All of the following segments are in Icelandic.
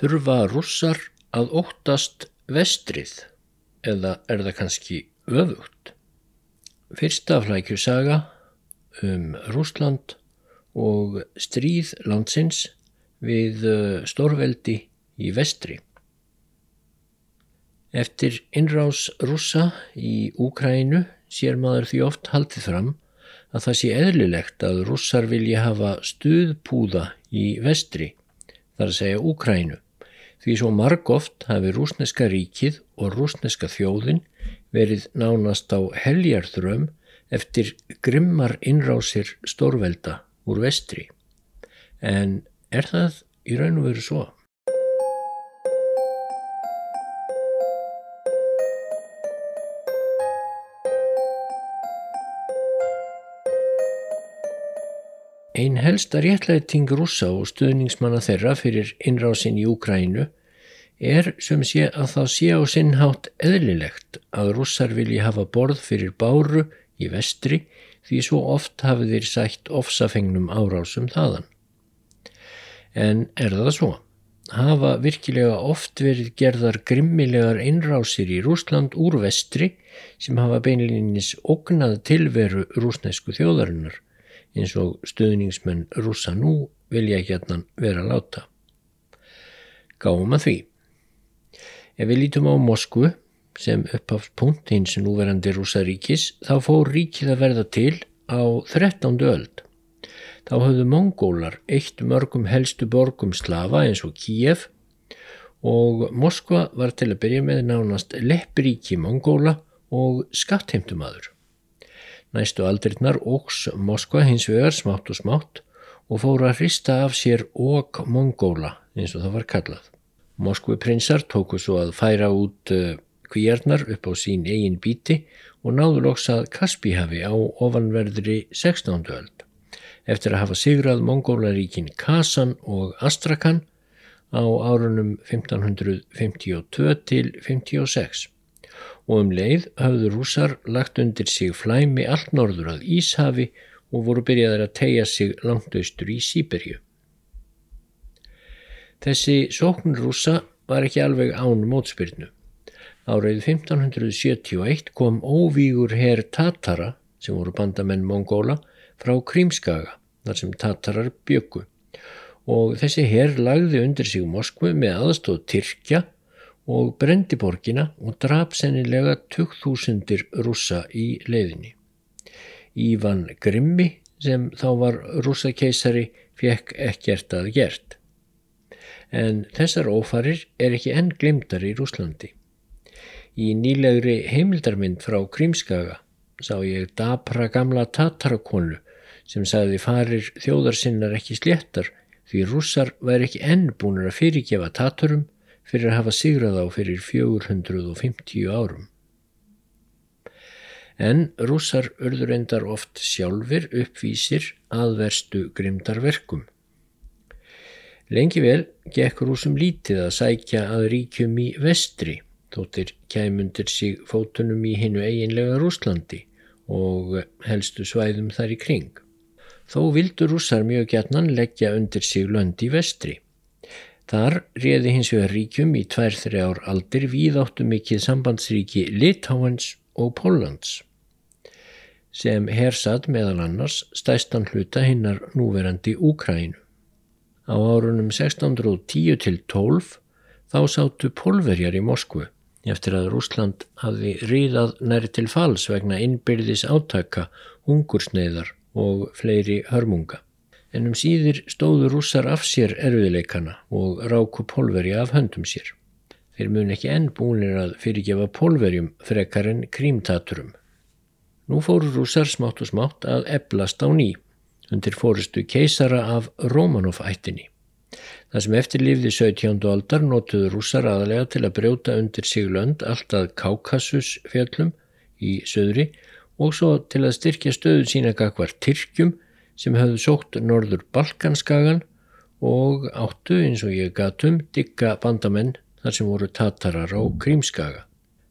Þurfa rússar að óttast vestrið eða er það kannski öfugt? Fyrsta flækjusaga um Rúsland og stríð landsins við uh, stórveldi í vestri. Eftir innrás rússa í Úkrænu sér maður því oft haldið fram að það sé eðlilegt að rússar vilja hafa stuðpúða í vestri, þar að segja Úkrænu, því svo marg oft hafi rúsneska ríkið og rúsneska þjóðin verið nánast á heljarþröm eftir grimmar innrásir stórvelda úr vestri. En er það í raun og veru svo? Einn helsta réttlæting rúsa og stuðningsmanna þeirra fyrir innrásin í Úkrænu er sem sé að það sé á sinnhátt eðlilegt að rússar vilji hafa borð fyrir báru í vestri því svo oft hafið þeir sætt ofsafengnum árásum þaðan. En er það svo? Hafa virkilega oft verið gerðar grimmilegar innrásir í Rúsland úr vestri sem hafa beinleginis ógnað tilveru rúsnesku þjóðarinnar eins og stuðningsmenn rúsa nú vilja hann vera láta. Gáum að því. Ef við lítum á Moskvu sem uppháfspunkt hins núverandi rúsaríkis þá fór ríkið að verða til á 13. öld. Þá höfðu mongólar eitt mörgum helstu borgum slafa eins og Kíef og Moskva var til að byrja með nánast leppríki mongóla og skattheimtumadur. Næstu aldrinnar ógs Moskva hins vegar smátt og smátt og fóru að hrista af sér óg mongóla eins og það var kallað. Moskvi prinsar tóku svo að færa út uh, kvíarnar upp á sín eigin bíti og náðu loks að Kaspíhafi á ofanverðri 16. öld eftir að hafa sigrað mongólaríkin Kasan og Astrakan á árunum 1552 til 56 og um leið hafðu rúsar lagt undir sig flæmi allt norður að Íshafi og voru byrjaðar að tegja sig langt austur í Sýberju. Þessi sókn rúsa var ekki alveg án mótspyrnu. Árið 1571 kom óvígur herr Tatara, sem voru bandamenn Mongóla, frá Krímskaga, þar sem Tatarar byggu. Og þessi herr lagði undir sig Moskvu með aðstóð Tyrkja og brendi borgina og draf sennilega 2000 rúsa í leiðinni. Ívan Grimmi, sem þá var rúsakeisari, fekk ekkert að gert. En þessar ófarir er ekki enn glimtar í Rúslandi. Í nýlegri heimildarmynd frá Krímskaga sá ég dapra gamla tatarakonu sem sagði farir þjóðarsinnar ekki sléttar því rússar væri ekki enn búin að fyrirgefa tatarum fyrir að hafa sigrað á fyrir 450 árum. En rússar urður endar oft sjálfur uppvísir aðverstu grimdarverkum. Lengi vel gekk rúsum lítið að sækja að ríkjum í vestri þóttir kæmundir sig fótunum í hinnu eiginlega Rúslandi og helstu svæðum þar í kring. Þó vildu rússar mjög gætnan leggja undir sig lönd í vestri. Þar réði hins vegar ríkjum í tvær-þri ár aldir víðáttu mikið sambandsríki Litáens og Póllands sem hersað meðal annars stæstan hluta hinnar núverandi Úkrænu. Á árunum 1610 til 12 þá sátu pólverjar í Moskvu eftir að Rúsland hafi ríðað næri til fals vegna innbyrðis átaka, hungursneiðar og fleiri hörmunga. En um síðir stóðu rússar af sér erfiðleikana og ráku pólverja af höndum sér. Þeir mun ekki enn búinir að fyrirgefa pólverjum frekar en krímtaturum. Nú fóru rússar smátt og smátt að eblast á ný undir fórustu keisara af Rómanov-ættinni. Það sem eftirlifði 17. aldar notuðu rússar aðalega til að brjóta undir sig lönd alltaf Kaukasus fjöllum í söðri og svo til að styrkja stöðu sína gagvar Tyrkjum sem höfðu sótt norður Balkanskagan og áttu eins og ég gatum digga bandamenn þar sem voru tatarar á Krímskaga.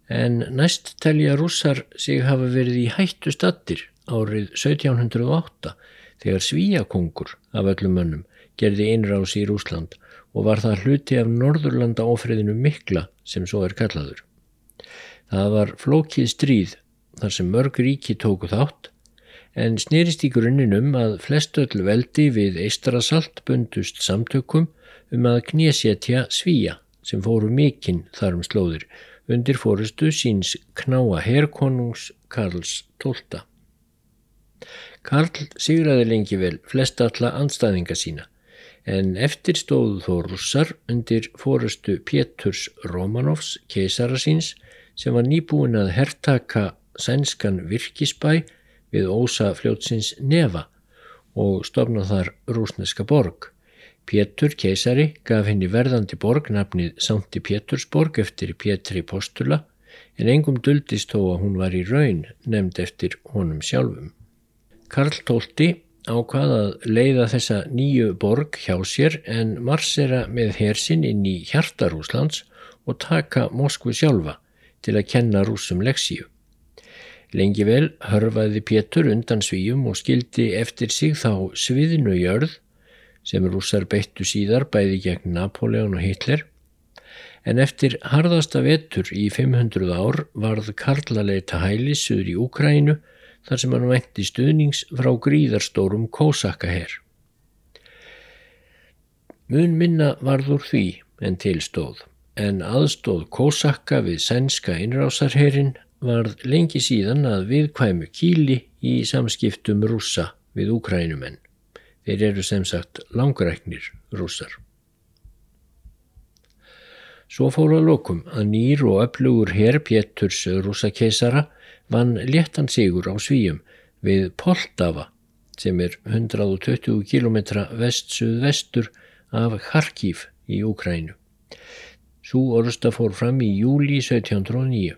En næst telja rússar sig hafa verið í hættu stattir árið 1708 þegar Svíakongur af öllum mönnum gerði innrás í Rúsland og var það hluti af Norðurlanda áfriðinu mikla sem svo er kallaður. Það var flókið stríð þar sem mörg ríki tóku þátt en snýrist í grunninum að flestu öll veldi við Eistarasalt bundust samtökum um að knésétja svíja sem fóru mikinn þarum slóðir undir fórustu síns knáa herrkonungs Karls XII. Karl sigraði lengi vel flest alla anstæðinga sína en eftir stóðu þó russar undir fórustu Péturs Romanovs keisara síns sem var nýbúin að herrtaka sænskan virkisbæ við ósa fljótsins nefa og stofna þar rúsneska borg. Pétur keisari gaf henni verðandi borg nafnið Sankti Pétursborg eftir Pétri Postula en engum duldist þó að hún var í raun nefnd eftir honum sjálfum. Karl XII ákvað að leiða þessa nýju borg hjá sér en marsera með hersinn inn í hjarta Rúslands og taka Moskvu sjálfa til að kenna rúsum leksíu. Lengi vel hörfaði Pétur undan svíjum og skildi eftir sig þá sviðinu jörð sem rúsar beittu síðar bæði gegn Napoleon og Hitler en eftir harðasta vetur í 500 ár varð Karla leita hæli suður í Úkrænu þar sem hann vænti stuðnings frá gríðarstórum kósakkaher. Mun minna varður því en tilstóð, en aðstóð kósakka við sænska innrásarherin varð lengi síðan að viðkvæmu kíli í samskiptum rúsa við úkrænumenn. Þeir eru sem sagt langræknir rússar. Svo fór að lokum að nýr og öflugur herr Péturs rúsakeisara vann léttan sigur á svíjum við Poltava sem er 120 km vest-suð-vestur af Kharkiv í Úkrænu. Svo orðsta fór fram í júli 1709.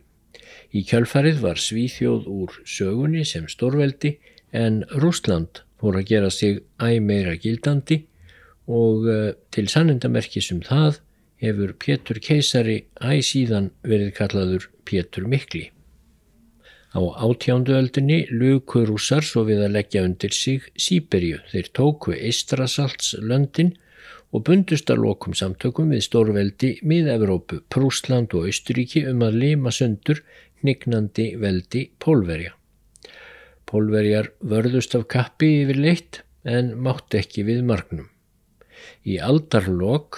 Í kjálfarið var Svíþjóð úr sögunni sem stórveldi en Rúsland fór að gera sig æg meira gildandi og eh, til sannendamerkisum það hefur Pétur keisari æg síðan verið kallaður Pétur Mikli. Á átjánduöldinni luku rússar svo við að leggja undir sig Sýberíu. Þeir tóku Eistrasaltslöndin og bundust að lokum samtökum við stórveldi mið-Evrópu, Prúsland og Austuríki um að lima sundur hnignandi veldi Pólverja. Pólverjar vörðust af kappi yfir leitt en mátt ekki við margnum. Í aldarlokk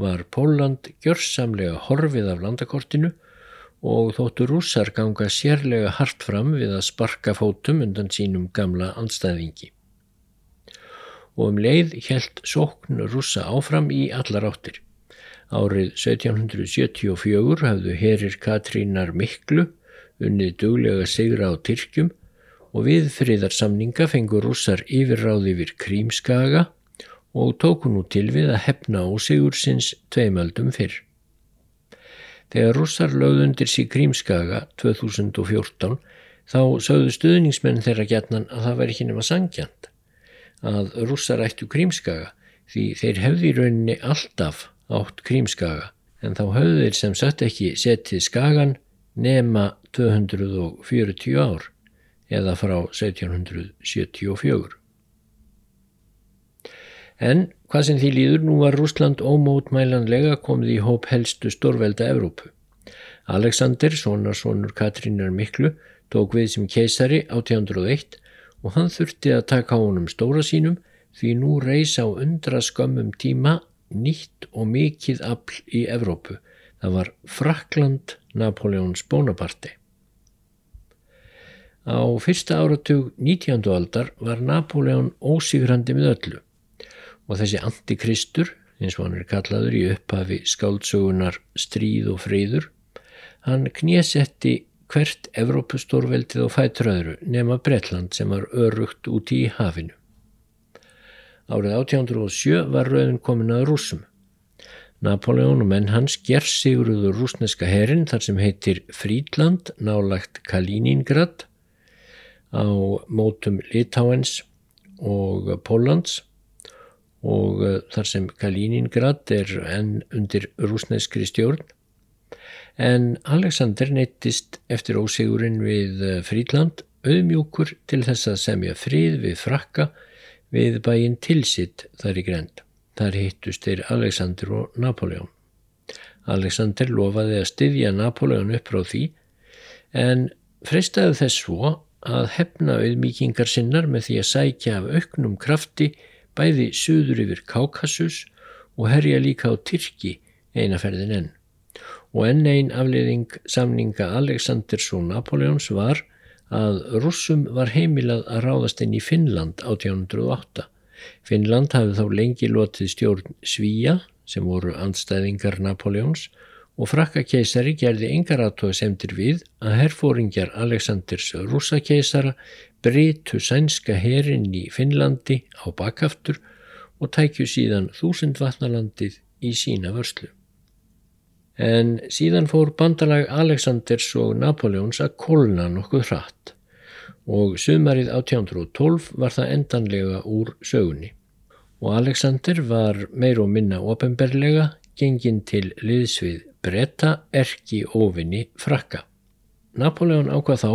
var Póland gjörsamlega horfið af landakortinu og þóttu rússar ganga sérlega hart fram við að sparka fótum undan sínum gamla anstæðingi. Og um leið helt sókn rússa áfram í allar áttir. Árið 1774 hafðu herir Katrínar Miklu unnið duglega sigra á Tyrkjum og við friðarsamninga fengur rússar yfirráð yfir Krímskaga og tóku nú til við að hefna á sigursins tveimaldum fyrr. Þegar russar lögð undir síg Krímskaga 2014 þá sögðu stuðningsmenn þeirra gætnan að það væri ekki nema sangjant að russar ættu Krímskaga því þeir hefði í rauninni alltaf átt Krímskaga en þá höfðu þeir sem sagt ekki setið skagan nema 240 ár eða frá 1774. En hvað sem því líður nú var Rúsland ómótmælanlega komið í hóp helstu stórvelda Evrópu. Alexander, sonarsonur Katrínar Miklu, tók við sem keisari 1801 og hann þurfti að taka honum stóra sínum því nú reys á undra skömmum tíma nýtt og mikið afl í Evrópu. Það var Frakland Napoleons Bonaparte. Á fyrsta áratug 19. aldar var Napoleon ósigrandi með öllu og þessi antikristur, eins og hann er kallaður í upphafi skáldsögunar stríð og friður, hann knésetti hvert Evrópustórveldið og fætröðru nema Bretland sem var örugt úti í hafinu. Árið 1807 var rauðin komin að rúsum. Napoleon og menn hans ger siguruður rúsneska herin þar sem heitir Frídland nálagt Kaliningrad á mótum Litáens og Pólans og eh, þar sem Kaliningrad er enn undir rúsneskri stjórn en Alexander neittist eftir ósigurinn við eh, Frídland auðmjúkur til þess að semja frið við frakka við bæinn tilsitt þar í grend. Þar hittust þeir Alexander og Napoleon. Alexander lofaði að styðja Napoleon upp frá því en freystaði þess svo að hefna auðmíkingar sinnar með því að sækja af auknum krafti bæði suður yfir Kákassus og herja líka á Tyrki einaferðin enn. Og enn einn afleiðing samninga Alexanders og Napoleons var að russum var heimilað að ráðast inn í Finnland 1808. Finnland hafði þá lengi lotið stjórn Svíja sem voru andstæðingar Napoleons og frakkakeisari gerði engar aðtóð semtir við að herfóringjar Aleksandrs rúsakeisara breytu sænska herin í Finnlandi á bakaftur og tækju síðan þúsund vatnalandið í sína vörslu. En síðan fór bandalag Aleksandrs og Napoleons að kolna nokkuð hratt og sumarið 1812 var það endanlega úr sögunni og Alexander var meir og minna ofinberlega gengin til liðsvið bretta erki ofinni frakka. Napoleon ákvað þá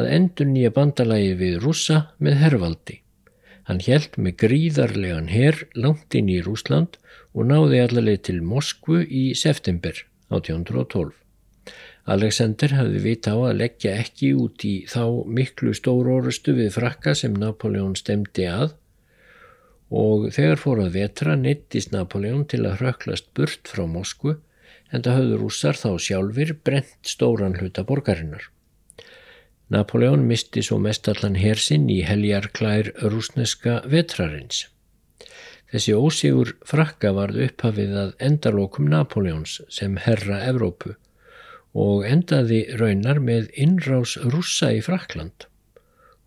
að endur nýja bandalagi við rússa með herrvaldi. Hann held með gríðarlegan herr langt inn í Rúsland og náði allaveg til Moskvu í september 1812. Alexander hafði vita á að leggja ekki út í þá miklu stórórustu við frakka sem Napoleon stemdi að og þegar fór að vetra neittist Napoleon til að hröklast burt frá Moskvu en það höfðu rússar þá sjálfur brent stóran hluta borgarinnar. Napoleon misti svo mestallan hersinn í heljarklær rúsneska vetrarins. Þessi ósigur frakka varð upphafið að endalokum Napoleons sem herra Evrópu og endaði raunar með innrás rússa í Frakland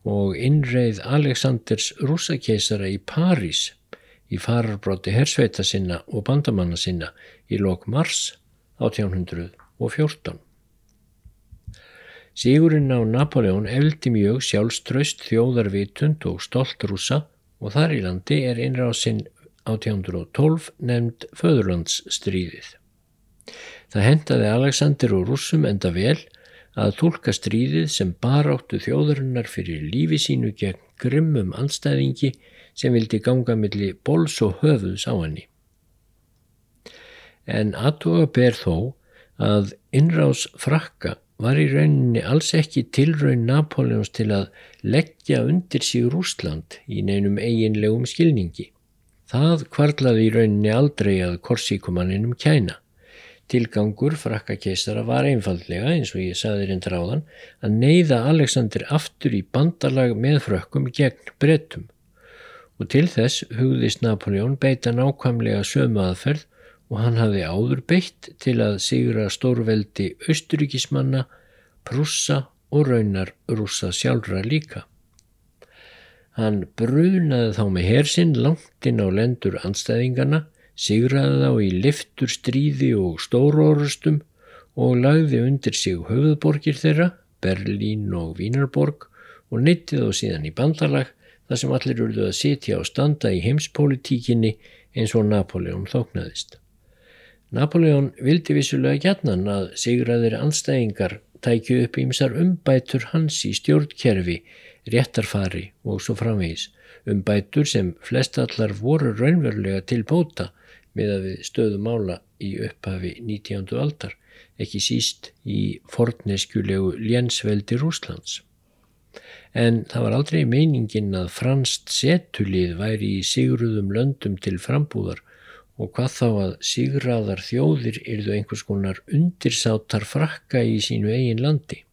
og innreið Aleksanders rúsakeisara í París í fararbróti hersveita sinna og bandamanna sinna í lok mars 1814. Sigurinn á Napoleon eldi mjög sjálfströst þjóðarvitund og stolt rúsa og þar í landi er innrásinn 1812 nefnd Föðurlandsstríðið. Það hendaði Alexander og rúsum enda vel að tólka stríðið sem baráttu þjóðurinnar fyrir lífi sínu gegn grimmum anstæðingi sem vildi ganga millir bols og höfuðs á henni. En aðtóa ber þó að innrás frakka var í rauninni alls ekki tilraun Napoleons til að leggja undir sig Rúsland í neinum eiginlegum skilningi. Það kvarlaði í rauninni aldrei að korsíkumanninum kæna. Tilgangur frakkakeisara var einfallega, eins og ég saði reyndir á þann, að neyða Alexander aftur í bandalag með frökkum gegn brettum. Og til þess hugðist Napoleon beita nákvæmlega sömu aðferð og hann hafði áður beitt til að sigra stórveldi austuríkismanna, prussa og raunar rússa sjálfra líka. Hann brunaði þá með hersinn langt inn á lendur anstæðingana sigraði þá í liftur stríði og stórórustum og lagði undir sig höfuðborgir þeirra, Berlín og Vínarborg og neyttið þá síðan í bandalag þar sem allir urðu að sitja og standa í heimspolitíkinni eins og Napoleon þóknaðist. Napoleon vildi vissulega gætnan að sigraðir anstæðingar tækju upp ímsar umbætur hans í stjórnkerfi, réttarfari og svo framvegis, umbætur sem flestallar voru raunverulega til bóta með að við stöðum mála í upphafi 19. aldar, ekki síst í forneskjulegu lénsveldi Rúslands. En það var aldrei meiningin að franst setulið væri í sigruðum löndum til frambúðar og hvað þá að sigraðar þjóðir yrðu einhvers konar undirsátar frakka í sínu eigin landi.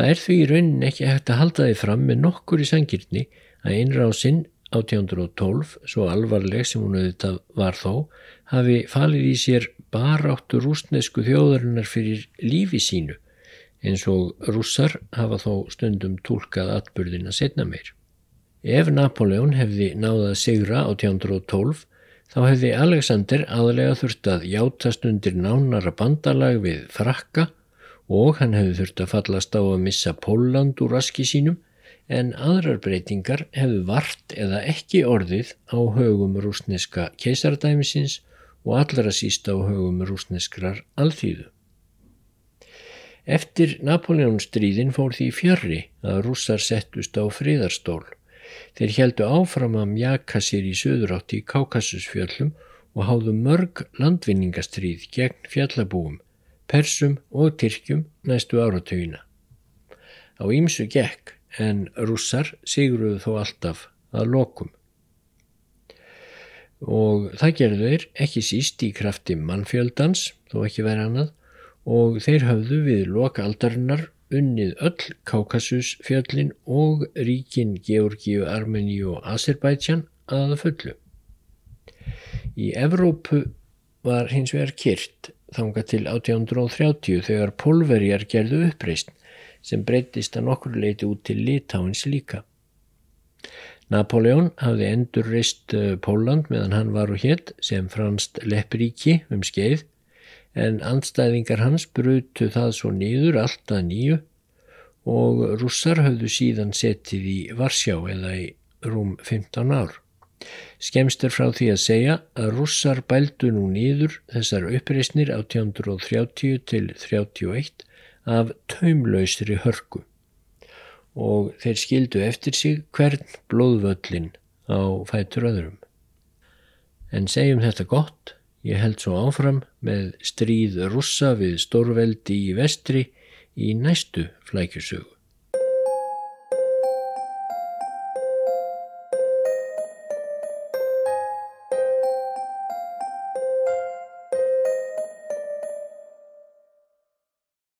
Það er því í raunin ekki hægt að halda því fram með nokkur í sangirni að innrásinn 1812, svo alvarleg sem hún auðvitað var þó, hafi falið í sér baráttu rúsnesku þjóðarinnar fyrir lífi sínu, eins og rússar hafa þó stundum tólkað atbyrðina setna meir. Ef Napoleon hefði náðað sigra 1812, þá hefði Alexander aðlega þurft að játast undir nánara bandalag við frakka og hann hefði þurft að fallast á að missa Póland úr raski sínum en aðrar breytingar hefðu vart eða ekki orðið á högum rúsneska keisardæmisins og allra sísta á högum rúsneskrar alþýðu. Eftir Napoleonstríðin fór því fjarrri að rússar settust á fríðarstól Þeir heldu áfram að mjaka sér í söðurátti í Kákasusfjöllum og háðu mörg landvinningastríð gegn fjallabúum, persum og tyrkjum næstu áratögina. Á ímsu gekk en rússar sigruðu þó alltaf að lokum. Og það gerðu þeir ekki síst í krafti mannfjöldans, þó ekki verið annað, og þeir höfðu við lokaldarinnar unnið öll Kaukasusfjöllin og ríkin Georgiu, Armeníu og Azerbaijan að fullu. Í Evrópu var hins vegar kyrt þanga til 1830 þegar polverjar gerðu uppreist sem breytist að nokkur leiti út til Litáins líka. Napoleon hafði endur reist eh, Póland meðan hann var og hétt sem franst leppríki um skeið en andstæðingar hans brutu það svo niður allt að nýju og russar höfðu síðan setið í Varsjá eða í rúm 15 ár. Skemst er frá því að segja að russar bældu nú nýður þessar uppreysnir á 1830 til 31 af taumlausri hörku og þeir skildu eftir sig hvern blóðvöllin á fætur öðrum. En segjum þetta gott, ég held svo áfram með stríð russa við stórveldi í vestri í næstu flækjusögu.